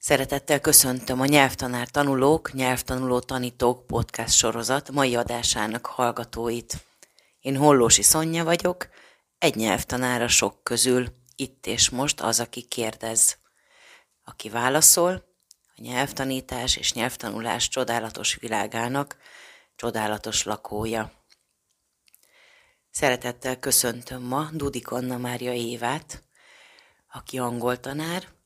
Szeretettel köszöntöm a Nyelvtanár Tanulók, Nyelvtanuló Tanítók podcast sorozat mai adásának hallgatóit. Én Hollósi Szonya vagyok, egy nyelvtanára sok közül, itt és most az, aki kérdez. Aki válaszol, a nyelvtanítás és nyelvtanulás csodálatos világának csodálatos lakója. Szeretettel köszöntöm ma Dudik Anna Mária Évát, aki angol tanár,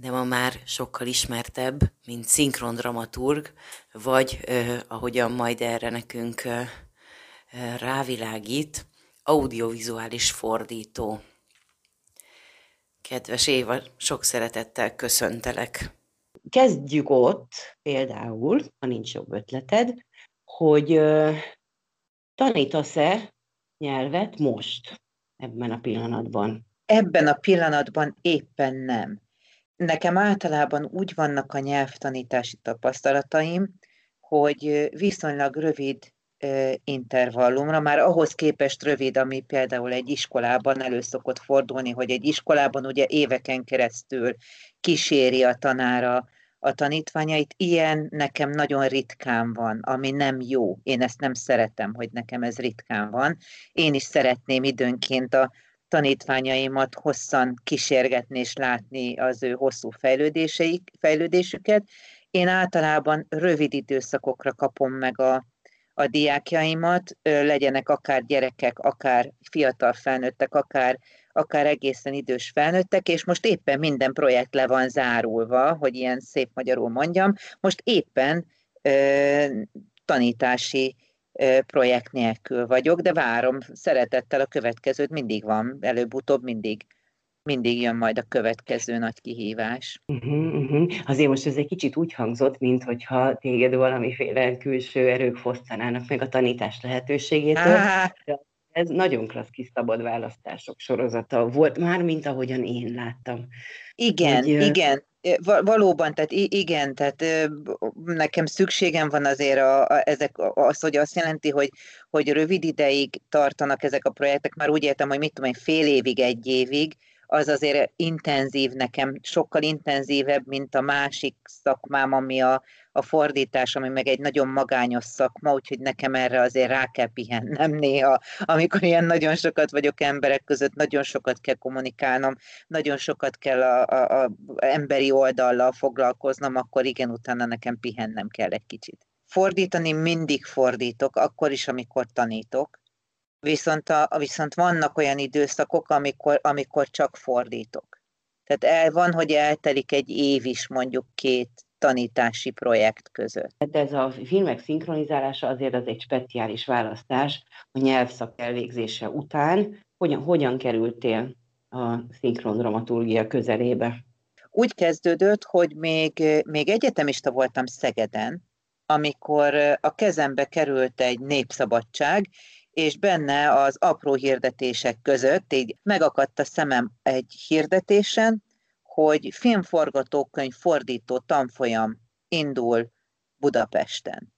de ma már sokkal ismertebb, mint szinkrondramaturg, vagy eh, ahogyan majd erre nekünk eh, rávilágít, audiovizuális fordító. Kedves Éva, sok szeretettel köszöntelek. Kezdjük ott például, ha nincs jobb ötleted, hogy uh, tanítasz-e nyelvet most, ebben a pillanatban? Ebben a pillanatban éppen nem. Nekem általában úgy vannak a nyelvtanítási tapasztalataim, hogy viszonylag rövid intervallumra, már ahhoz képest rövid, ami például egy iskolában elő szokott fordulni, hogy egy iskolában ugye éveken keresztül kíséri a tanára a tanítványait. Ilyen nekem nagyon ritkán van, ami nem jó. Én ezt nem szeretem, hogy nekem ez ritkán van. Én is szeretném időnként a tanítványaimat hosszan kísérgetni és látni az ő hosszú fejlődéseik, fejlődésüket. Én általában rövid időszakokra kapom meg a, a diákjaimat, legyenek akár gyerekek, akár fiatal felnőttek, akár, akár egészen idős felnőttek, és most éppen minden projekt le van zárulva, hogy ilyen szép magyarul mondjam, most éppen ö, tanítási projekt nélkül vagyok, de várom szeretettel a következőt, mindig van, előbb-utóbb mindig mindig jön majd a következő nagy kihívás. Uh-huh, uh-huh. Azért most ez egy kicsit úgy hangzott, mint hogyha téged valamiféle külső erők fosztanának meg a tanítás lehetőségétől. Ah. Ez nagyon klassz kis szabad választások sorozata volt, már mint ahogyan én láttam. Igen, hogy, igen. Valóban, tehát igen, tehát nekem szükségem van azért a, a, ezek, az, hogy azt jelenti, hogy, hogy rövid ideig tartanak ezek a projektek, már úgy értem, hogy mit tudom én, fél évig, egy évig, az azért intenzív nekem, sokkal intenzívebb, mint a másik szakmám, ami a, a fordítás, ami meg egy nagyon magányos szakma, úgyhogy nekem erre azért rá kell pihennem néha, amikor ilyen nagyon sokat vagyok emberek között, nagyon sokat kell kommunikálnom, nagyon sokat kell a, a, a emberi oldallal foglalkoznom, akkor igen, utána nekem pihennem kell egy kicsit. Fordítani mindig fordítok, akkor is, amikor tanítok, viszont, a, viszont vannak olyan időszakok, amikor, amikor csak fordítok. Tehát el van, hogy eltelik egy év is mondjuk két tanítási projekt között. Hát ez a filmek szinkronizálása azért az egy speciális választás a nyelvszak elvégzése után. Hogyan, hogyan kerültél a szinkrondramaturgia közelébe? Úgy kezdődött, hogy még, még egyetemista voltam Szegeden, amikor a kezembe került egy népszabadság, és benne az apró hirdetések között így megakadt a szemem egy hirdetésen, hogy filmforgatókönyv fordító tanfolyam indul Budapesten.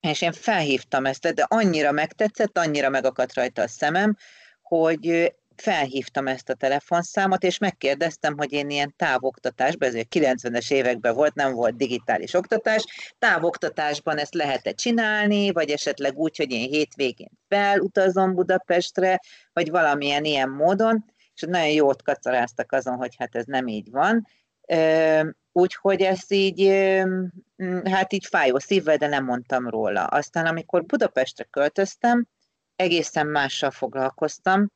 És én felhívtam ezt, de annyira megtetszett, annyira megakadt rajta a szemem, hogy felhívtam ezt a telefonszámot, és megkérdeztem, hogy én ilyen távoktatásban, ez 90-es években volt, nem volt digitális oktatás, távoktatásban ezt lehet-e csinálni, vagy esetleg úgy, hogy én hétvégén felutazom Budapestre, vagy valamilyen ilyen módon, és nagyon jót kacaráztak azon, hogy hát ez nem így van. Úgyhogy ezt így, hát így fájó szívvel, de nem mondtam róla. Aztán amikor Budapestre költöztem, egészen mással foglalkoztam,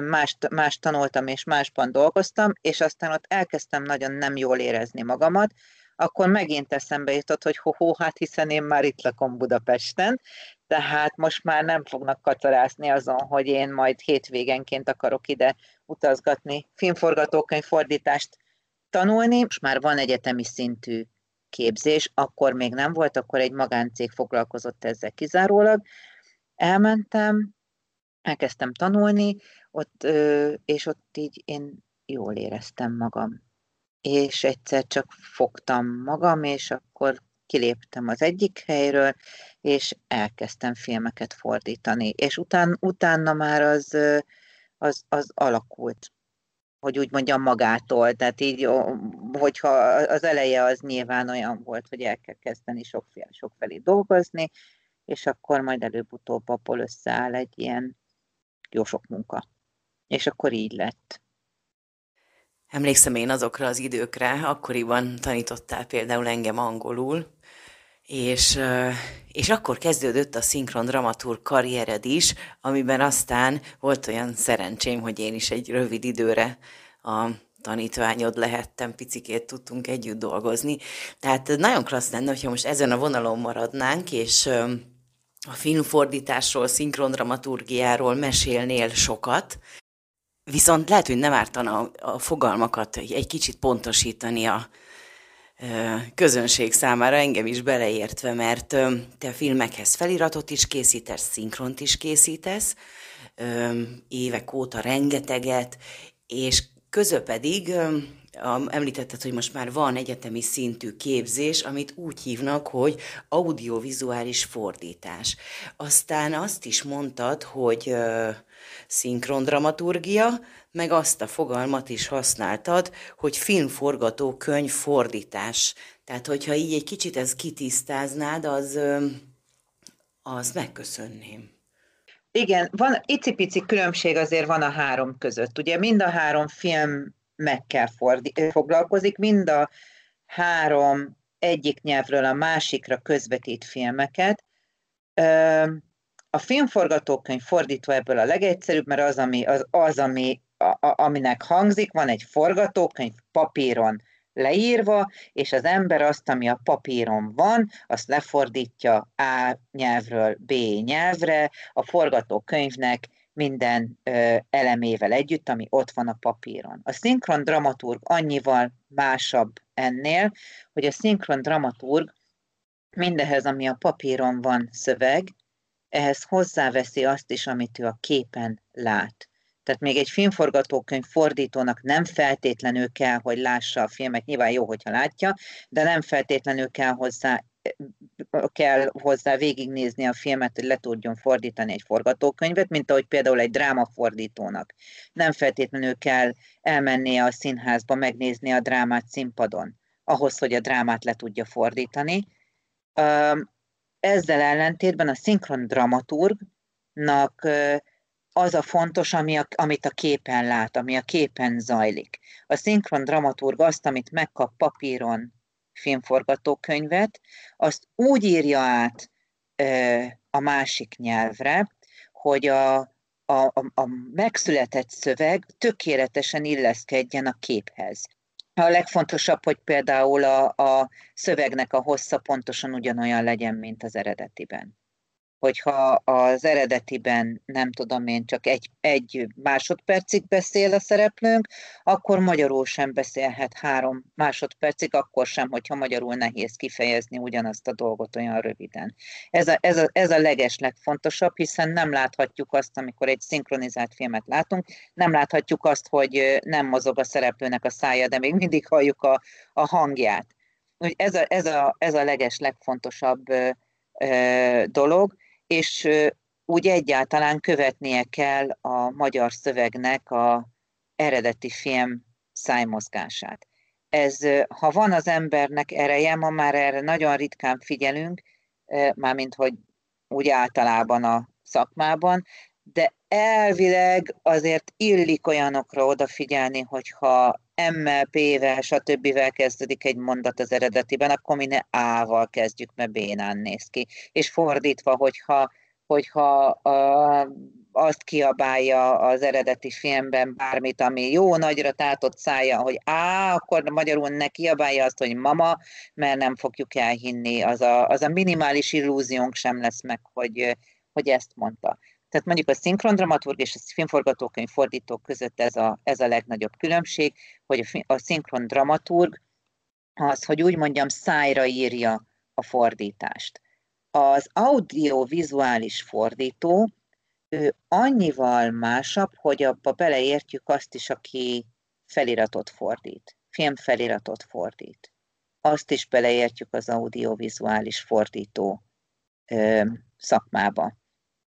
más, más tanultam és másban dolgoztam, és aztán ott elkezdtem nagyon nem jól érezni magamat, akkor megint eszembe jutott, hogy ho, hát hiszen én már itt lakom Budapesten, tehát most már nem fognak kacarászni azon, hogy én majd hétvégenként akarok ide utazgatni, filmforgatókönyv fordítást tanulni. Most már van egyetemi szintű képzés, akkor még nem volt, akkor egy magáncég foglalkozott ezzel kizárólag. Elmentem, elkezdtem tanulni, ott, és ott így én jól éreztem magam. És egyszer csak fogtam magam, és akkor kiléptem az egyik helyről, és elkezdtem filmeket fordítani. És után, utána már az, az, az alakult. hogy úgy mondjam magától. Tehát így, hogyha az eleje az nyilván olyan volt, hogy el kell kezdeni sokféle, sokfelé dolgozni, és akkor majd előbb-utóbb abból összeáll egy ilyen jó sok munka. És akkor így lett. Emlékszem én azokra az időkre, akkoriban tanítottál például engem angolul, és, és akkor kezdődött a szinkron dramaturg karriered is, amiben aztán volt olyan szerencsém, hogy én is egy rövid időre a tanítványod lehettem, picikét tudtunk együtt dolgozni. Tehát nagyon klassz lenne, hogyha most ezen a vonalon maradnánk, és a filmfordításról, szinkrondramaturgiáról mesélnél sokat, viszont lehet, hogy nem ártana a fogalmakat egy kicsit pontosítani a, közönség számára, engem is beleértve, mert te filmekhez feliratot is készítesz, szinkront is készítesz, évek óta rengeteget, és közö pedig említetted, hogy most már van egyetemi szintű képzés, amit úgy hívnak, hogy audiovizuális fordítás. Aztán azt is mondtad, hogy szinkrondramaturgia, meg azt a fogalmat is használtad, hogy filmforgatókönyv fordítás. Tehát, hogyha így egy kicsit ezt kitisztáznád, az, az megköszönném. Igen, van icipici különbség azért van a három között. Ugye mind a három film meg kell fordi- foglalkozik, mind a három egyik nyelvről a másikra közvetít filmeket. A filmforgatókönyv fordítva ebből a legegyszerűbb, mert az, ami, az, az ami a, aminek hangzik, van egy forgatókönyv papíron leírva, és az ember azt, ami a papíron van, azt lefordítja A nyelvről B nyelvre, a forgatókönyvnek minden ö, elemével együtt, ami ott van a papíron. A szinkron dramaturg annyival másabb ennél, hogy a szinkron dramaturg mindehez, ami a papíron van szöveg, ehhez hozzáveszi azt is, amit ő a képen lát. Tehát még egy filmforgatókönyv fordítónak nem feltétlenül kell, hogy lássa a filmet, nyilván jó, hogyha látja, de nem feltétlenül kell hozzá kell hozzá végignézni a filmet, hogy le tudjon fordítani egy forgatókönyvet, mint ahogy például egy drámafordítónak. Nem feltétlenül kell elmennie a színházba megnézni a drámát színpadon, ahhoz, hogy a drámát le tudja fordítani. Ezzel ellentétben a szinkron dramaturgnak az a fontos, ami a, amit a képen lát, ami a képen zajlik. A szinkron dramaturg azt, amit megkap papíron filmforgatókönyvet, azt úgy írja át a másik nyelvre, hogy a, a, a, a megszületett szöveg tökéletesen illeszkedjen a képhez. A legfontosabb, hogy például a, a szövegnek a hossza pontosan ugyanolyan legyen, mint az eredetiben hogyha az eredetiben, nem tudom én, csak egy, egy másodpercig beszél a szereplőnk, akkor magyarul sem beszélhet három másodpercig, akkor sem, hogyha magyarul nehéz kifejezni ugyanazt a dolgot olyan röviden. Ez a, ez a, ez a leges legfontosabb, hiszen nem láthatjuk azt, amikor egy szinkronizált filmet látunk, nem láthatjuk azt, hogy nem mozog a szereplőnek a szája, de még mindig halljuk a, a hangját. Ez a, ez, a, ez a leges legfontosabb dolog, és úgy egyáltalán követnie kell a magyar szövegnek a eredeti film szájmozgását. Ez, ha van az embernek ereje, ma már erre nagyon ritkán figyelünk, mármint hogy úgy általában a szakmában, de elvileg azért illik olyanokra odafigyelni, hogyha M-mel, P-vel, stb. kezdődik egy mondat az eredetiben, akkor mi ne A-val kezdjük, mert B-nán néz ki. És fordítva, hogyha, hogyha uh, azt kiabálja az eredeti filmben bármit, ami jó nagyra tátott szája, hogy á, akkor magyarul ne kiabálja azt, hogy mama, mert nem fogjuk elhinni, az a, az a minimális illúziónk sem lesz meg, hogy, hogy ezt mondta. Tehát mondjuk a szinkrondramaturg és a filmforgatókönyv fordítók között ez a, ez a legnagyobb különbség, hogy a, a szinkrondramaturg az, hogy úgy mondjam, szájra írja a fordítást. Az audiovizuális fordító, ő annyival másabb, hogy abba beleértjük azt is, aki feliratot fordít, filmfeliratot fordít. Azt is beleértjük az audiovizuális fordító ö, szakmába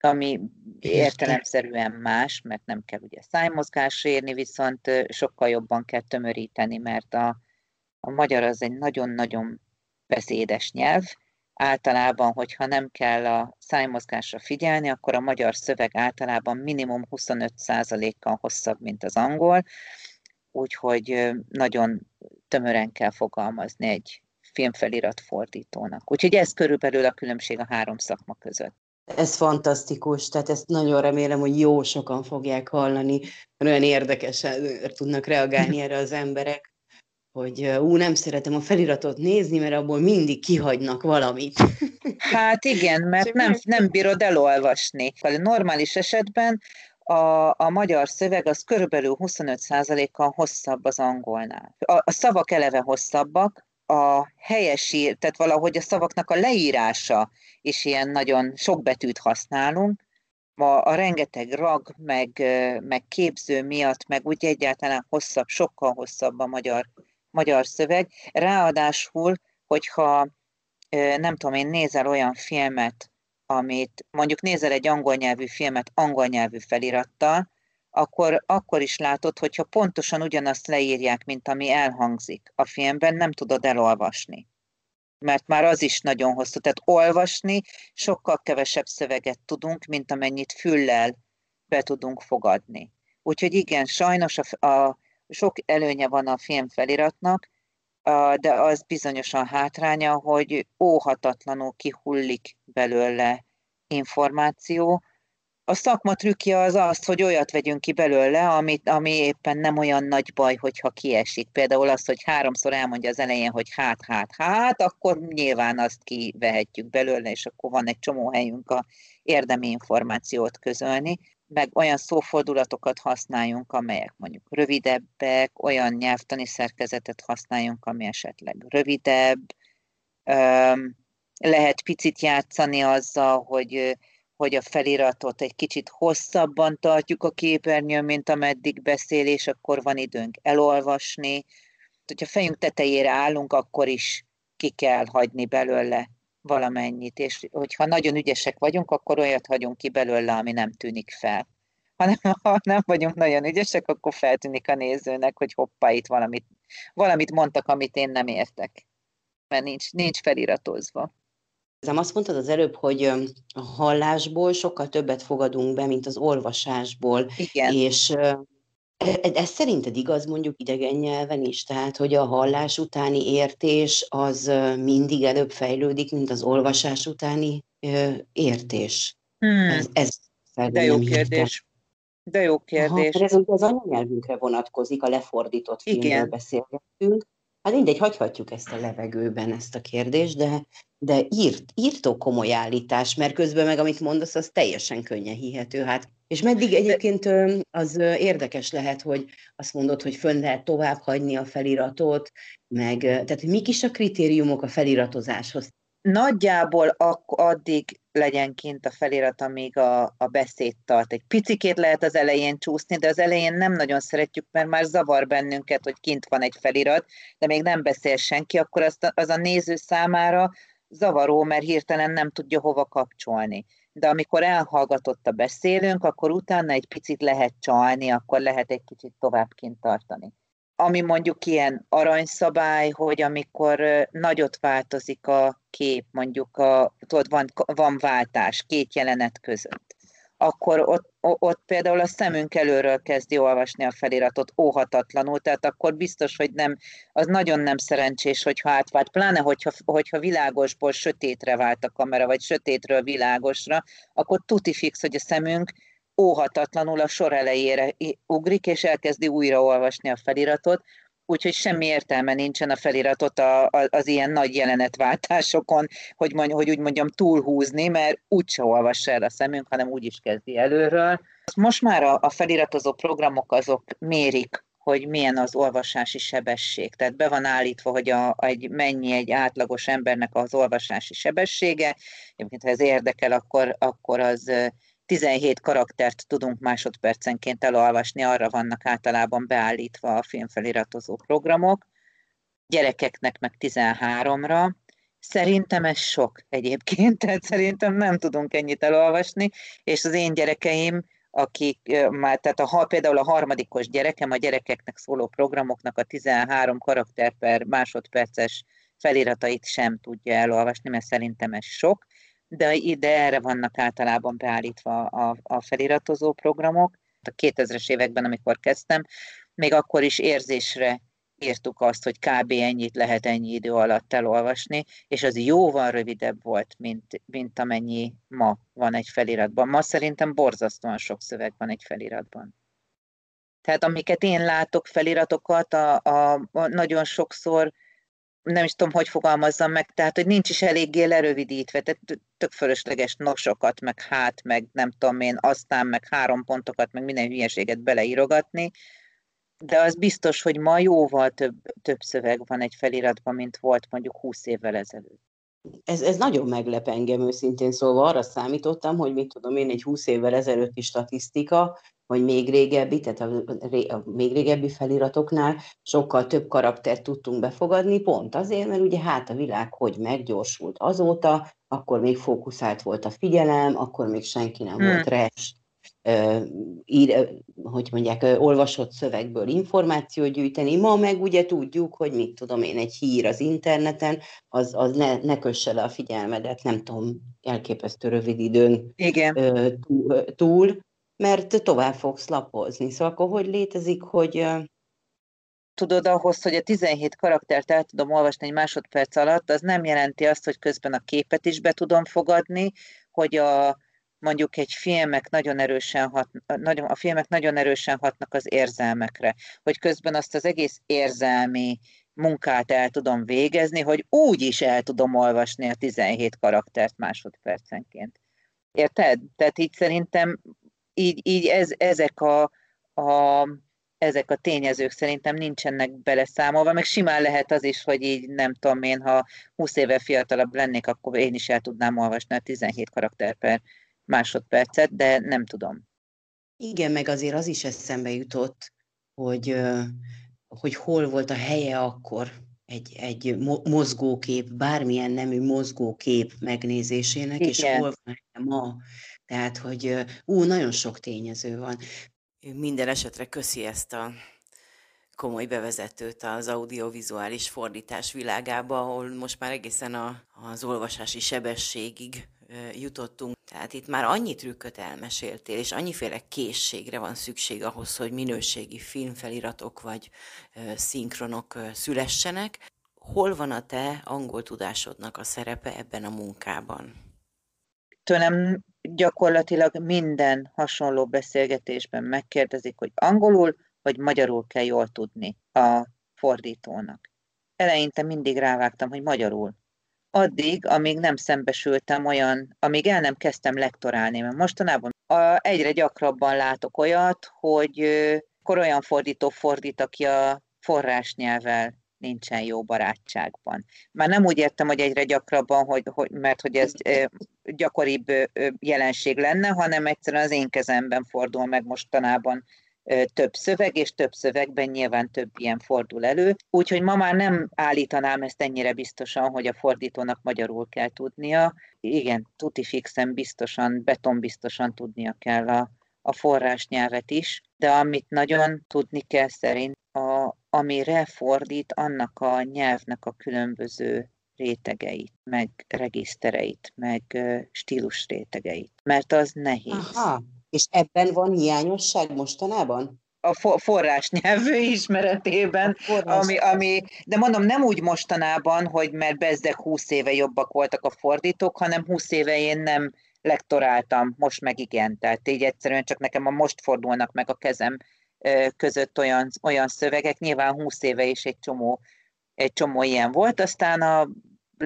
ami értelemszerűen más, mert nem kell ugye szájmozgásra érni, viszont sokkal jobban kell tömöríteni, mert a, a magyar az egy nagyon-nagyon beszédes nyelv. Általában, hogyha nem kell a szájmozgásra figyelni, akkor a magyar szöveg általában minimum 25%-kal hosszabb, mint az angol, úgyhogy nagyon tömören kell fogalmazni egy filmfelirat fordítónak. Úgyhogy ez körülbelül a különbség a három szakma között. Ez fantasztikus, tehát ezt nagyon remélem, hogy jó sokan fogják hallani, mert olyan érdekesen tudnak reagálni erre az emberek, hogy ú, nem szeretem a feliratot nézni, mert abból mindig kihagynak valamit. Hát igen, mert nem, nem bírod elolvasni. A normális esetben a, a magyar szöveg az körülbelül 25%-kal hosszabb az angolnál. A, a szavak eleve hosszabbak, a helyesír, tehát valahogy a szavaknak a leírása is ilyen nagyon sok betűt használunk, a, a rengeteg rag, meg, meg képző miatt, meg úgy egyáltalán hosszabb, sokkal hosszabb a magyar, magyar szöveg. Ráadásul, hogyha nem tudom én, nézel olyan filmet, amit mondjuk nézel egy angol nyelvű filmet angol nyelvű felirattal, akkor, akkor is látod, hogyha pontosan ugyanazt leírják, mint ami elhangzik a filmben, nem tudod elolvasni. Mert már az is nagyon hosszú. Tehát olvasni sokkal kevesebb szöveget tudunk, mint amennyit füllel be tudunk fogadni. Úgyhogy igen, sajnos a, a, sok előnye van a film feliratnak, de az bizonyosan hátránya, hogy óhatatlanul kihullik belőle információ, a szakma trükkje az az, hogy olyat vegyünk ki belőle, amit, ami éppen nem olyan nagy baj, hogyha kiesik. Például az, hogy háromszor elmondja az elején, hogy hát, hát, hát, akkor nyilván azt kivehetjük belőle, és akkor van egy csomó helyünk a érdemi információt közölni, meg olyan szófordulatokat használjunk, amelyek mondjuk rövidebbek, olyan nyelvtani szerkezetet használjunk, ami esetleg rövidebb, lehet picit játszani azzal, hogy hogy a feliratot egy kicsit hosszabban tartjuk a képernyőn, mint ameddig beszél, és akkor van időnk elolvasni. Hogyha fejünk tetejére állunk, akkor is ki kell hagyni belőle valamennyit, és hogyha nagyon ügyesek vagyunk, akkor olyat hagyunk ki belőle, ami nem tűnik fel. Hanem ha nem vagyunk nagyon ügyesek, akkor feltűnik a nézőnek, hogy hoppá, itt valamit, valamit mondtak, amit én nem értek, mert nincs, nincs feliratozva. Nem azt mondtad az előbb, hogy a hallásból sokkal többet fogadunk be, mint az olvasásból. Igen. És e, ez szerinted igaz mondjuk idegen nyelven is? Tehát, hogy a hallás utáni értés az mindig előbb fejlődik, mint az olvasás utáni értés? Hmm. Ez, ez De jó kérdés. De jó kérdés. Aha, ez ugye az anyanyelvünkre vonatkozik, a lefordított filmről Igen. beszélgetünk. Hát mindegy, hagyhatjuk ezt a levegőben, ezt a kérdést, de, de írt, írtó komoly állítás, mert közben meg, amit mondasz, az teljesen könnyen hihető. Hát. És meddig egyébként az érdekes lehet, hogy azt mondod, hogy fönn lehet tovább hagyni a feliratot, meg, tehát mik is a kritériumok a feliratozáshoz? Nagyjából addig legyen kint a felirat, amíg a, a beszéd tart. Egy picikét lehet az elején csúszni, de az elején nem nagyon szeretjük, mert már zavar bennünket, hogy kint van egy felirat, de még nem beszél senki, akkor az, az a néző számára zavaró, mert hirtelen nem tudja hova kapcsolni. De amikor elhallgatott a beszélünk, akkor utána egy picit lehet csalni, akkor lehet egy kicsit tovább kint tartani ami mondjuk ilyen aranyszabály, hogy amikor nagyot változik a kép, mondjuk a, tudod, van, van váltás két jelenet között, akkor ott, ott például a szemünk előről kezdi olvasni a feliratot óhatatlanul, tehát akkor biztos, hogy nem, az nagyon nem szerencsés, hogyha átvált, pláne hogyha, hogyha világosból sötétre vált a kamera, vagy sötétről világosra, akkor tuti fix, hogy a szemünk óhatatlanul a sor elejére ugrik, és elkezdi újra olvasni a feliratot, úgyhogy semmi értelme nincsen a feliratot a, a, az ilyen nagy jelenetváltásokon, hogy, mondj, hogy úgy mondjam túlhúzni, mert úgyse olvassa el a szemünk, hanem úgy is kezdi előről. Most már a, a feliratozó programok azok mérik hogy milyen az olvasási sebesség. Tehát be van állítva, hogy a, egy, mennyi egy átlagos embernek az olvasási sebessége. Egyébként, ha ez érdekel, akkor, akkor az 17 karaktert tudunk másodpercenként elolvasni, arra vannak általában beállítva a filmfeliratozó programok, gyerekeknek meg 13-ra, Szerintem ez sok egyébként, tehát szerintem nem tudunk ennyit elolvasni, és az én gyerekeim, akik már, tehát a, például a harmadikos gyerekem, a gyerekeknek szóló programoknak a 13 karakter per másodperces feliratait sem tudja elolvasni, mert szerintem ez sok, de ide erre vannak általában beállítva a, a feliratozó programok. A 2000-es években, amikor kezdtem, még akkor is érzésre írtuk azt, hogy kb. ennyit lehet ennyi idő alatt elolvasni, és az jóval rövidebb volt, mint, mint amennyi ma van egy feliratban. Ma szerintem borzasztóan sok szöveg van egy feliratban. Tehát amiket én látok feliratokat, a, a, a nagyon sokszor nem is tudom, hogy fogalmazzam meg, tehát, hogy nincs is eléggé lerövidítve, tehát tök fölösleges nosokat, meg hát, meg nem tudom én, aztán, meg három pontokat, meg minden hülyeséget beleírogatni, de az biztos, hogy ma jóval több, több szöveg van egy feliratban, mint volt mondjuk 20 évvel ezelőtt. Ez, ez nagyon meglep engem őszintén szólva. Arra számítottam, hogy mit tudom én, egy 20 évvel ezelőtti statisztika, vagy még régebbi, tehát a, a, a még régebbi feliratoknál sokkal több karaktert tudtunk befogadni, pont azért, mert ugye hát a világ hogy meggyorsult azóta, akkor még fókuszált volt a figyelem, akkor még senki nem hmm. volt res, ír, hogy mondják, olvasott szövegből információt gyűjteni. Ma meg ugye tudjuk, hogy mit tudom én, egy hír az interneten, az, az ne, ne kösse le a figyelmedet, nem tudom, elképesztő rövid időn Igen. túl, túl, mert tovább fogsz lapozni. Szóval akkor hogy létezik, hogy tudod, ahhoz, hogy a 17 karaktert el tudom olvasni egy másodperc alatt, az nem jelenti azt, hogy közben a képet is be tudom fogadni, hogy a, mondjuk egy filmek nagyon erősen hat, nagyon, a filmek nagyon erősen hatnak az érzelmekre, hogy közben azt az egész érzelmi munkát el tudom végezni, hogy úgy is el tudom olvasni a 17 karaktert másodpercenként. Érted? Tehát így szerintem így, így ez, ezek a, a ezek a tényezők szerintem nincsenek beleszámolva, meg simán lehet az is, hogy így nem tudom én, ha 20 éve fiatalabb lennék, akkor én is el tudnám olvasni a 17 karakter per másodpercet, de nem tudom. Igen, meg azért az is eszembe jutott, hogy, hogy hol volt a helye akkor egy, egy mozgókép, bármilyen nemű mozgókép megnézésének, Igen. és hol van ma. Tehát, hogy ú, nagyon sok tényező van. Minden esetre köszi ezt a komoly bevezetőt az audiovizuális fordítás világába, ahol most már egészen a, az olvasási sebességig jutottunk. Tehát itt már annyi trükköt elmeséltél, és annyiféle készségre van szükség ahhoz, hogy minőségi filmfeliratok vagy szinkronok szülessenek. Hol van a te angol tudásodnak a szerepe ebben a munkában? Tőlem gyakorlatilag minden hasonló beszélgetésben megkérdezik, hogy angolul vagy magyarul kell jól tudni a fordítónak. Eleinte mindig rávágtam, hogy magyarul addig, amíg nem szembesültem olyan, amíg el nem kezdtem lektorálni, mert mostanában a, egyre gyakrabban látok olyat, hogy akkor olyan fordító fordít, aki a forrásnyelvvel nincsen jó barátságban. Már nem úgy értem, hogy egyre gyakrabban, hogy, hogy, mert hogy ez gyakoribb jelenség lenne, hanem egyszerűen az én kezemben fordul meg mostanában több szöveg, és több szövegben nyilván több ilyen fordul elő. Úgyhogy ma már nem állítanám ezt ennyire biztosan, hogy a fordítónak magyarul kell tudnia. Igen, tuti fixen biztosan, betonbiztosan tudnia kell a, a forrás nyelvet is, de amit nagyon tudni kell szerint, a, amire fordít, annak a nyelvnek a különböző rétegeit, meg regisztereit, meg stílus rétegeit, mert az nehéz. Aha. És ebben van hiányosság mostanában? a forrás nyelvű ismeretében, forrás. Ami, ami, de mondom, nem úgy mostanában, hogy mert bezdek 20 éve jobbak voltak a fordítók, hanem 20 éve én nem lektoráltam, most meg igen, tehát így egyszerűen csak nekem a most fordulnak meg a kezem között olyan, olyan szövegek, nyilván 20 éve is egy csomó, egy csomó ilyen volt, aztán a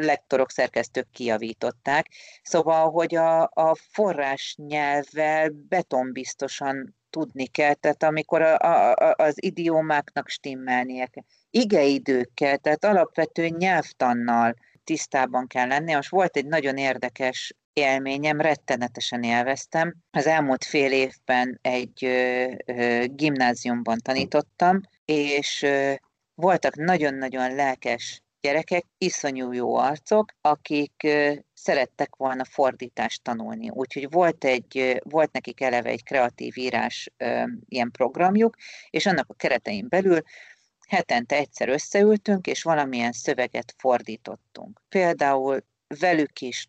lektorok, szerkesztők kijavították. Szóval, hogy a, a forrás nyelvvel betonbiztosan tudni kell, tehát amikor a, a, az idiómáknak stimmelnie kell. Igeidőkkel, tehát alapvető nyelvtannal tisztában kell lenni. Most volt egy nagyon érdekes élményem, rettenetesen élveztem. Az elmúlt fél évben egy ö, ö, gimnáziumban tanítottam, és ö, voltak nagyon-nagyon lelkes gyerekek, iszonyú jó arcok, akik szerettek volna fordítást tanulni. Úgyhogy volt, egy, volt nekik eleve egy kreatív írás ilyen programjuk, és annak a keretein belül hetente egyszer összeültünk, és valamilyen szöveget fordítottunk. Például velük is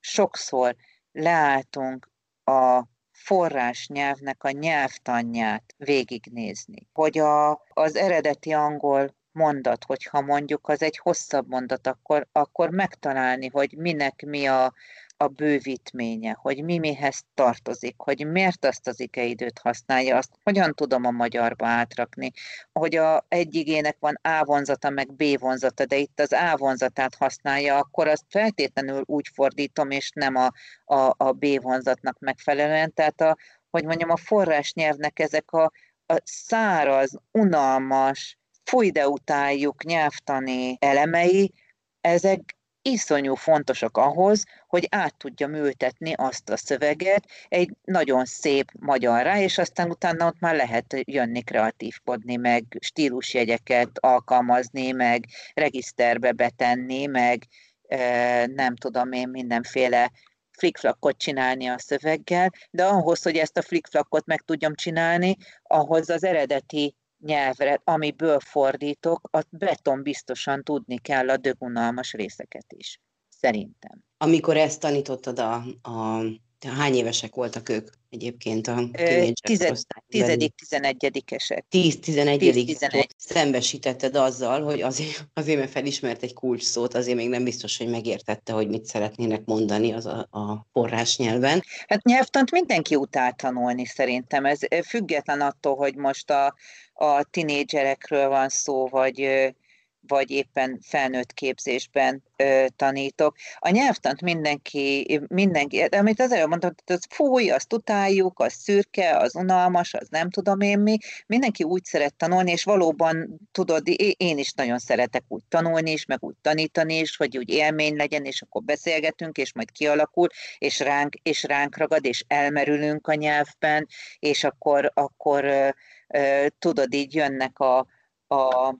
sokszor leálltunk a forrás nyelvnek a nyelvtanját végignézni. Hogy a, az eredeti angol mondat, hogyha mondjuk az egy hosszabb mondat, akkor, akkor megtalálni, hogy minek mi a, a bővítménye, hogy mi mihez tartozik, hogy miért azt az ikeidőt használja, azt hogyan tudom a magyarba átrakni, hogy a egy igének van A vonzata, meg B vonzata, de itt az A vonzatát használja, akkor azt feltétlenül úgy fordítom, és nem a, a, a B vonzatnak megfelelően. Tehát a, hogy mondjam, a forrás nyelvnek ezek a, a száraz, unalmas, fúj de utáljuk nyelvtani elemei, ezek iszonyú fontosak ahhoz, hogy át tudja ültetni azt a szöveget egy nagyon szép magyarra, és aztán utána ott már lehet jönni kreatívkodni, meg stílusjegyeket alkalmazni, meg regiszterbe betenni, meg nem tudom én mindenféle flickflakot csinálni a szöveggel, de ahhoz, hogy ezt a flickflakot meg tudjam csinálni, ahhoz az eredeti nyelvre, amiből fordítok, a beton biztosan tudni kell a dögunalmas részeket is, szerintem. Amikor ezt tanítottad a, a hány évesek voltak ők egyébként a Tizedik, tizenegyedikesek. Tíz, tizenegyedik szembesítetted azzal, hogy azért, azért, mert felismert egy kulcs szót, azért még nem biztos, hogy megértette, hogy mit szeretnének mondani az a, a forrás nyelven. Hát nyelvtant mindenki utál tanulni szerintem. Ez független attól, hogy most a, a tinédzserekről van szó, vagy vagy éppen felnőtt képzésben ö, tanítok. A nyelvtant mindenki, mindenki, amit az előbb mondtam, hogy az fúj, azt utáljuk, az szürke, az unalmas, az nem tudom én mi, mindenki úgy szeret tanulni, és valóban tudod, én is nagyon szeretek úgy tanulni is, meg úgy tanítani is, hogy úgy élmény legyen, és akkor beszélgetünk, és majd kialakul, és ránk, és ránk ragad, és elmerülünk a nyelvben, és akkor, akkor ö, ö, tudod, így jönnek a, a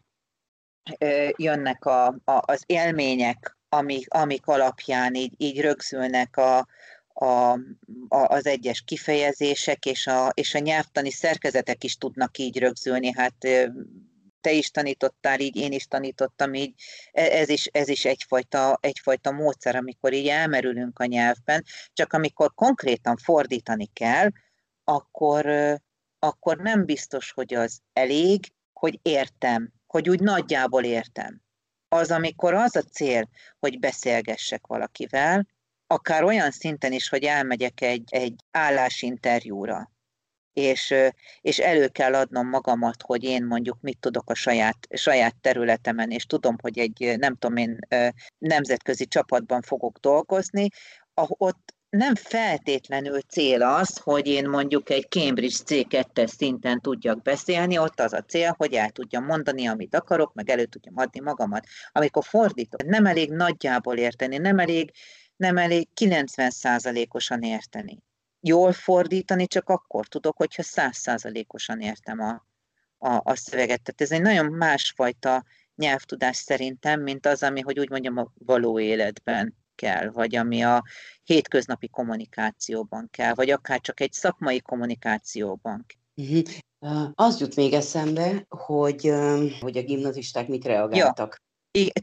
jönnek a, a, az élmények, amik, amik alapján így, így rögzülnek a, a, a, az egyes kifejezések, és a, és a nyelvtani szerkezetek is tudnak így rögzülni. Hát te is tanítottál így, én is tanítottam így, e, ez is, ez is egyfajta, egyfajta módszer, amikor így elmerülünk a nyelvben, csak amikor konkrétan fordítani kell, akkor, akkor nem biztos, hogy az elég, hogy értem, hogy úgy nagyjából értem. Az, amikor az a cél, hogy beszélgessek valakivel, akár olyan szinten is, hogy elmegyek egy, egy állásinterjúra, és, és elő kell adnom magamat, hogy én mondjuk mit tudok a saját, saját területemen, és tudom, hogy egy, nem tudom én, nemzetközi csapatban fogok dolgozni, ott nem feltétlenül cél az, hogy én mondjuk egy Cambridge C2 szinten tudjak beszélni, ott az a cél, hogy el tudjam mondani, amit akarok, meg elő tudjam adni magamat. Amikor fordítok, nem elég nagyjából érteni, nem elég, nem elég 90%-osan érteni. Jól fordítani csak akkor tudok, hogyha 100%-osan értem a, a, a szöveget. Tehát ez egy nagyon másfajta nyelvtudás szerintem, mint az, ami, hogy úgy mondjam, a való életben kell, vagy ami a hétköznapi kommunikációban kell, vagy akár csak egy szakmai kommunikációban. Uh-huh. Uh, az jut még eszembe, hogy, hogy a gimnazisták mit reagáltak. Ja.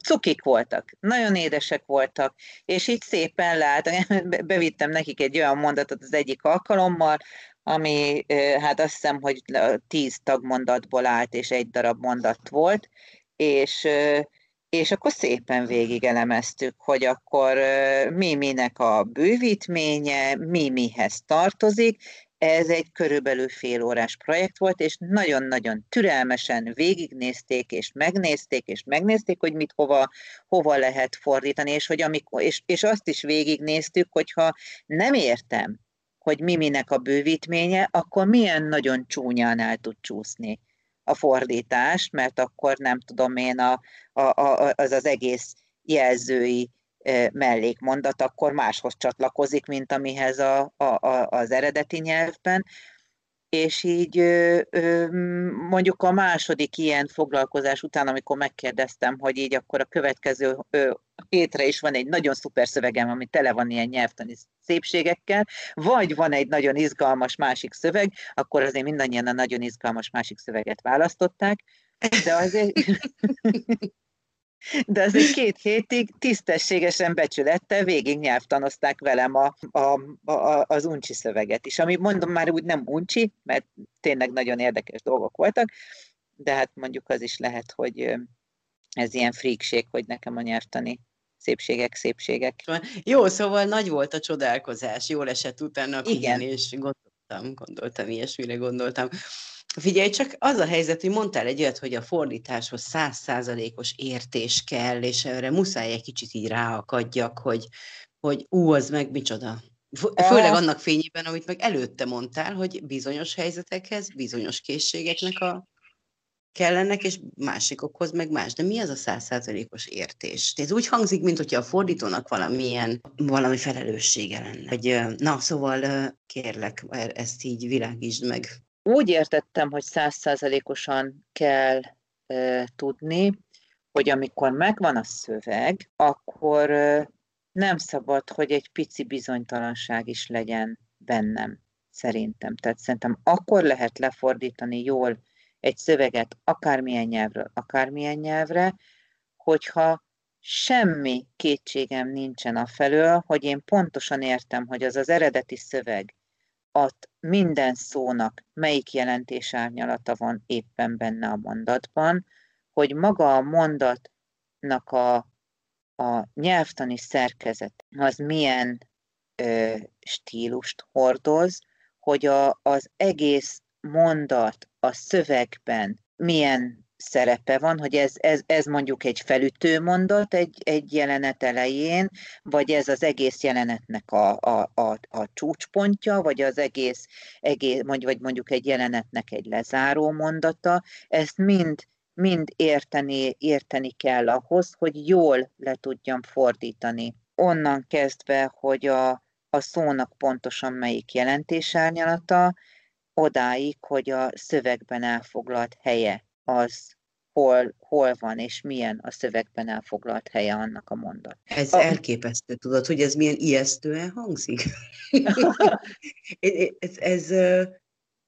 Cukik voltak, nagyon édesek voltak, és így szépen lát, bevittem nekik egy olyan mondatot az egyik alkalommal, ami hát azt hiszem, hogy tíz tagmondatból állt, és egy darab mondat volt, és és akkor szépen végigelemeztük, hogy akkor mi minek a bővítménye, mi mihez tartozik. Ez egy körülbelül fél órás projekt volt, és nagyon-nagyon türelmesen végignézték, és megnézték, és megnézték, hogy mit hova, hova lehet fordítani, és, hogy amikor, és, és azt is végignéztük, hogyha nem értem, hogy mi minek a bővítménye, akkor milyen nagyon csúnyán el tud csúszni a fordítást, mert akkor nem tudom én, a, a, a, az az egész jelzői mellékmondat akkor máshoz csatlakozik, mint amihez a, a, a, az eredeti nyelvben. És így mondjuk a második ilyen foglalkozás után, amikor megkérdeztem, hogy így akkor a következő hétre is van egy nagyon szuper szövegem, ami tele van ilyen nyelvtani szépségekkel, vagy van egy nagyon izgalmas másik szöveg, akkor azért mindannyian a nagyon izgalmas másik szöveget választották, de azért, de azért két hétig tisztességesen becsülettel végig nyelvtanozták velem a, a, a, az uncsi szöveget is, ami mondom már úgy nem uncsi, mert tényleg nagyon érdekes dolgok voltak, de hát mondjuk az is lehet, hogy ez ilyen fríkség, hogy nekem a nyelvtani szépségek, szépségek. Jó, szóval nagy volt a csodálkozás, jól esett utána Igen. és gondoltam, gondoltam, ilyesmire gondoltam. Figyelj, csak az a helyzet, hogy mondtál egy olyat, hogy a fordításhoz százszázalékos értés kell, és erre muszáj egy kicsit így ráakadjak, hogy, hogy ú, az meg micsoda. Főleg annak fényében, amit meg előtte mondtál, hogy bizonyos helyzetekhez, bizonyos készségeknek a kellenek, és másikokhoz meg más. De mi az a százszázalékos értés? Ez úgy hangzik, mint hogyha a fordítónak valamilyen, valami felelőssége lenne. Hogy, na, szóval kérlek, e-, ezt így világítsd meg úgy értettem, hogy százszázalékosan kell e, tudni, hogy amikor megvan a szöveg, akkor e, nem szabad, hogy egy pici bizonytalanság is legyen bennem, szerintem. Tehát szerintem akkor lehet lefordítani jól egy szöveget akármilyen nyelvről, akármilyen nyelvre, hogyha semmi kétségem nincsen a felől, hogy én pontosan értem, hogy az az eredeti szöveg ott minden szónak melyik jelentés árnyalata van éppen benne a mondatban, hogy maga a mondatnak a, a nyelvtani szerkezet az milyen ö, stílust hordoz, hogy a, az egész mondat a szövegben milyen szerepe van, hogy ez, ez, ez mondjuk egy felütő mondat egy, egy jelenet elején, vagy ez az egész jelenetnek a, a, a, a csúcspontja, vagy az egész, egész vagy mondjuk egy jelenetnek egy lezáró mondata, ezt mind, mind érteni, érteni kell ahhoz, hogy jól le tudjam fordítani. Onnan kezdve, hogy a, a szónak pontosan melyik jelentésárnyalata, odáig, hogy a szövegben elfoglalt helye az hol, hol van és milyen a szövegben elfoglalt helye annak a mondat. Ez a... elképesztő, tudod, hogy ez milyen ijesztően hangzik? ez, ez,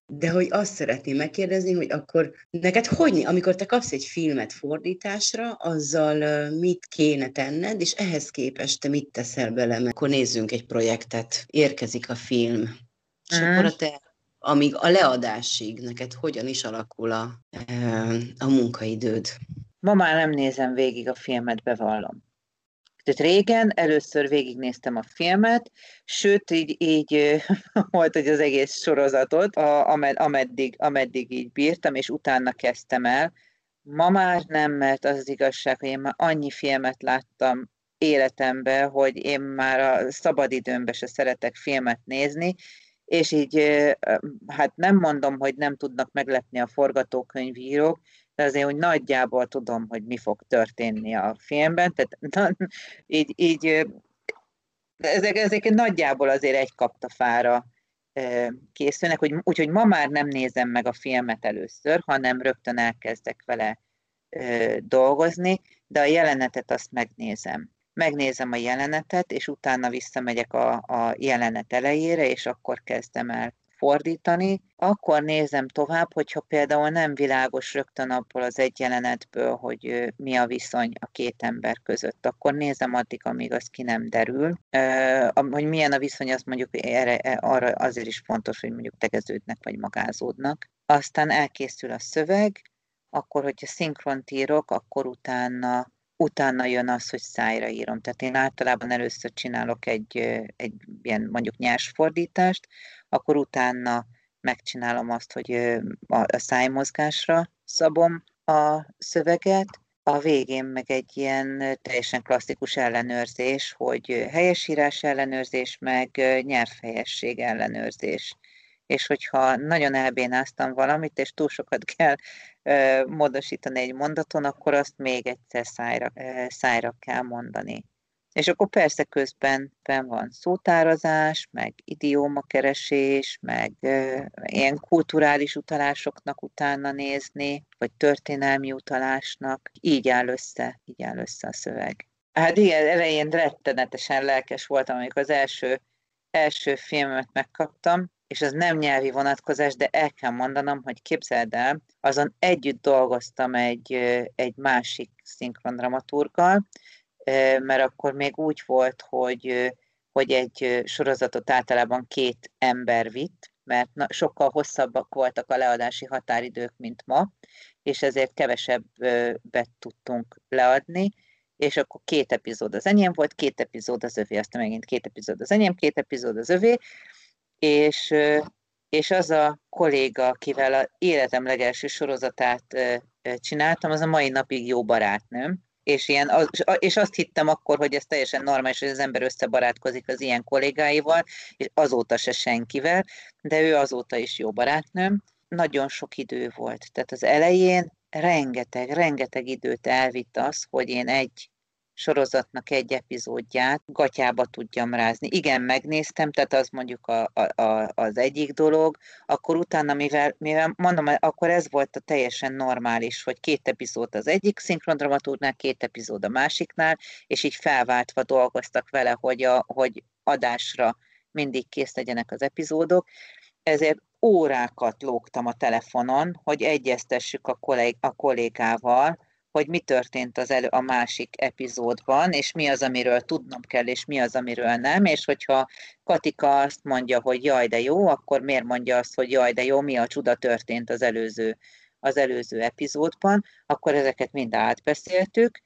de hogy azt szeretném megkérdezni, hogy akkor neked hogy, amikor te kapsz egy filmet fordításra, azzal mit kéne tenned, és ehhez képest te mit teszel bele, mert akkor nézzünk egy projektet, érkezik a film, és mm. akkor a te amíg a leadásig neked hogyan is alakul a, a munkaidőd? Ma már nem nézem végig a filmet, bevallom. Tehát régen először végignéztem a filmet, sőt, így, így volt, hogy az egész sorozatot, a, ameddig, ameddig így bírtam, és utána kezdtem el. Ma már nem, mert az, az igazság, hogy én már annyi filmet láttam életemben, hogy én már a szabadidőmben se szeretek filmet nézni, és így hát nem mondom, hogy nem tudnak meglepni a forgatókönyvírók, de azért hogy nagyjából tudom, hogy mi fog történni a filmben, tehát na, így, így ezek, ezek nagyjából azért egy kaptafára készülnek, hogy, úgyhogy ma már nem nézem meg a filmet először, hanem rögtön elkezdek vele dolgozni, de a jelenetet azt megnézem megnézem a jelenetet, és utána visszamegyek a, a jelenet elejére, és akkor kezdem el fordítani, akkor nézem tovább, hogyha például nem világos rögtön abból az egy jelenetből, hogy mi a viszony a két ember között, akkor nézem addig, amíg az ki nem derül. Hogy milyen a viszony, az mondjuk erre, arra azért is fontos, hogy mondjuk tegeződnek vagy magázódnak. Aztán elkészül a szöveg, akkor, hogyha szinkront írok, akkor utána utána jön az, hogy szájra írom. Tehát én általában először csinálok egy, egy ilyen mondjuk nyers fordítást, akkor utána megcsinálom azt, hogy a szájmozgásra szabom a szöveget, a végén meg egy ilyen teljesen klasszikus ellenőrzés, hogy helyesírás ellenőrzés, meg nyelvhelyesség ellenőrzés. És hogyha nagyon elbénáztam valamit, és túl sokat kell módosítani egy mondaton, akkor azt még egyszer szájra, szájra kell mondani. És akkor persze közben van szótárazás, meg idiómakeresés, meg e, ilyen kulturális utalásoknak utána nézni, vagy történelmi utalásnak. Így áll össze, így áll össze a szöveg. Hát igen, elején rettenetesen lelkes voltam, amikor az első, első filmet megkaptam, és az nem nyelvi vonatkozás, de el kell mondanom, hogy képzeld el, azon együtt dolgoztam egy, egy másik szinkrondramaturgal, mert akkor még úgy volt, hogy, hogy egy sorozatot általában két ember vitt, mert sokkal hosszabbak voltak a leadási határidők, mint ma, és ezért kevesebbet tudtunk leadni, és akkor két epizód az enyém volt, két epizód az övé, aztán megint két epizód az enyém, két epizód az övé, és, és az a kolléga, akivel az életem legelső sorozatát csináltam, az a mai napig jó barátnőm, és, ilyen, és azt hittem akkor, hogy ez teljesen normális, hogy az ember összebarátkozik az ilyen kollégáival, és azóta se senkivel, de ő azóta is jó barátnőm. Nagyon sok idő volt. Tehát az elején rengeteg, rengeteg időt elvitt az, hogy én egy sorozatnak egy epizódját gatyába tudjam rázni. Igen, megnéztem, tehát az mondjuk a, a, a, az egyik dolog, akkor utána, mivel, mivel mondom, akkor ez volt a teljesen normális, hogy két epizód az egyik szinkrondramatúrnál, két epizód a másiknál, és így felváltva dolgoztak vele, hogy, a, hogy adásra mindig kész legyenek az epizódok, ezért órákat lógtam a telefonon, hogy egyeztessük a, kollég, a kollégával, hogy mi történt az elő a másik epizódban, és mi az, amiről tudnom kell, és mi az, amiről nem, és hogyha Katika azt mondja, hogy jaj, de jó, akkor miért mondja azt, hogy jaj, de jó, mi a csuda történt az előző, az előző epizódban, akkor ezeket mind átbeszéltük,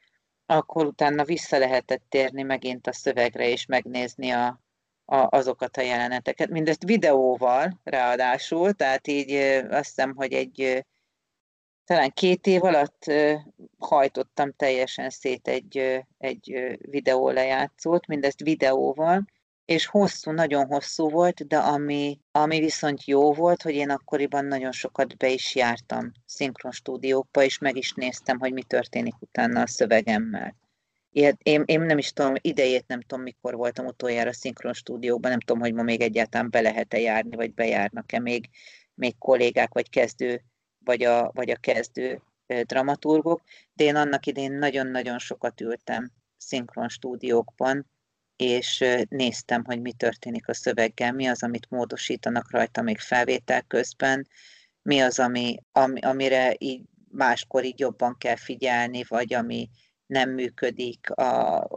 akkor utána vissza lehetett térni megint a szövegre, és megnézni a, a, azokat a jeleneteket. Mindezt videóval ráadásul, tehát így azt hiszem, hogy egy talán két év alatt hajtottam teljesen szét egy, egy videó lejátszót, mindezt videóval, és hosszú, nagyon hosszú volt, de ami, ami viszont jó volt, hogy én akkoriban nagyon sokat be is jártam szinkron stúdiókba, és meg is néztem, hogy mi történik utána a szövegemmel. Én, én nem is tudom, idejét nem tudom, mikor voltam utoljára szinkron stúdióban, nem tudom, hogy ma még egyáltalán be lehet-e járni, vagy bejárnak-e még, még kollégák, vagy kezdő vagy a, vagy a kezdő dramaturgok, de én annak idén nagyon-nagyon sokat ültem szinkron stúdiókban, és néztem, hogy mi történik a szöveggel, mi az, amit módosítanak rajta még felvétel közben, mi az, ami, ami, amire így máskor így jobban kell figyelni, vagy ami nem működik, a,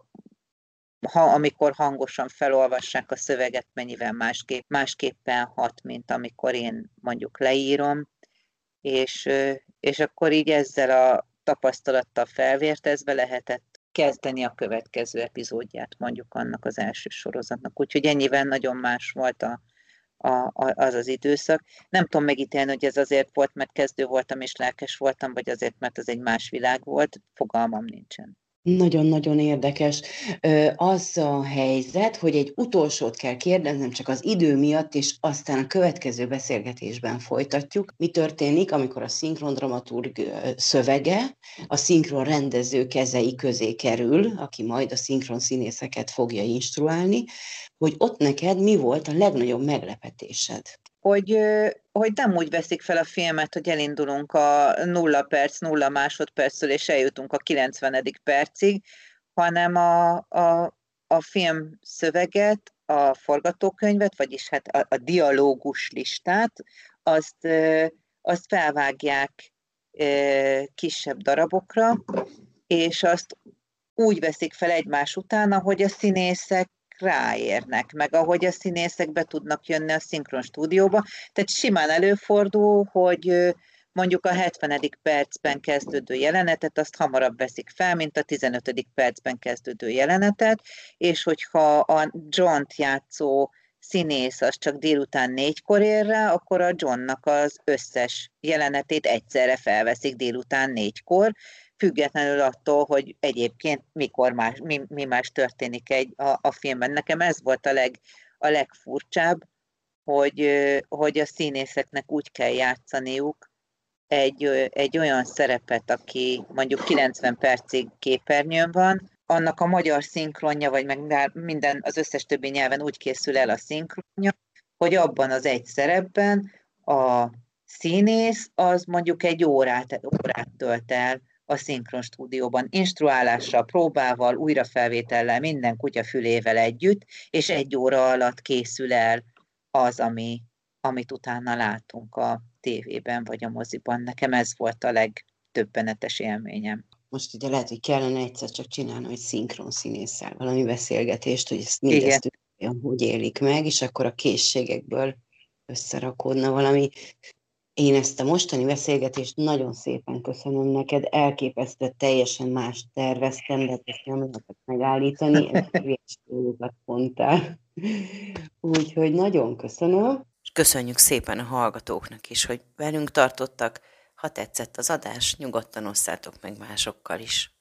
ha, amikor hangosan felolvassák a szöveget, mennyivel másképp, másképpen hat, mint amikor én mondjuk leírom és, és akkor így ezzel a tapasztalattal felvértezve lehetett kezdeni a következő epizódját mondjuk annak az első sorozatnak. Úgyhogy ennyivel nagyon más volt a, a, a, az az időszak. Nem tudom megítélni, hogy ez azért volt, mert kezdő voltam és lelkes voltam, vagy azért, mert az egy más világ volt, fogalmam nincsen. Nagyon-nagyon érdekes. Az a helyzet, hogy egy utolsót kell kérdeznem csak az idő miatt, és aztán a következő beszélgetésben folytatjuk. Mi történik, amikor a szinkron dramaturg szövege a szinkron rendező kezei közé kerül, aki majd a szinkron színészeket fogja instruálni, hogy ott neked mi volt a legnagyobb meglepetésed? hogy, hogy nem úgy veszik fel a filmet, hogy elindulunk a nulla perc, nulla másodperctől, és eljutunk a 90. percig, hanem a, a, a film szöveget, a forgatókönyvet, vagyis hát a, a dialógus listát, azt, azt felvágják kisebb darabokra, és azt úgy veszik fel egymás után, ahogy a színészek ráérnek, meg ahogy a színészek be tudnak jönni a szinkron stúdióba. Tehát simán előfordul, hogy mondjuk a 70. percben kezdődő jelenetet, azt hamarabb veszik fel, mint a 15. percben kezdődő jelenetet, és hogyha a John-t játszó színész az csak délután négykor ér rá, akkor a Johnnak az összes jelenetét egyszerre felveszik délután négykor, függetlenül attól, hogy egyébként mikor más, mi, mi más történik egy, a, a filmben. Nekem ez volt a, leg, a legfurcsább, hogy, hogy a színészeknek úgy kell játszaniuk egy, egy olyan szerepet, aki mondjuk 90 percig képernyőn van, annak a magyar szinkronja, vagy meg minden, az összes többi nyelven úgy készül el a szinkronja, hogy abban az egy szerepben a színész az mondjuk egy órát, órát tölt el a szinkron stúdióban, instruálással, próbával, újrafelvétellel, minden kutya fülével együtt, és egy óra alatt készül el az, ami, amit utána látunk a tévében vagy a moziban. Nekem ez volt a legtöbbenetes élményem. Most ugye lehet, hogy kellene egyszer csak csinálni egy szinkron színésszel valami beszélgetést, hogy ezt mindezt hogy élik meg, és akkor a készségekből összerakódna valami. Én ezt a mostani beszélgetést nagyon szépen köszönöm neked, elképesztő, teljesen más terveztem, de ezt nem lehetett megállítani, ezt dolgokat mondtál. Úgyhogy nagyon köszönöm. Köszönjük szépen a hallgatóknak is, hogy velünk tartottak. Ha tetszett az adás, nyugodtan osszátok meg másokkal is.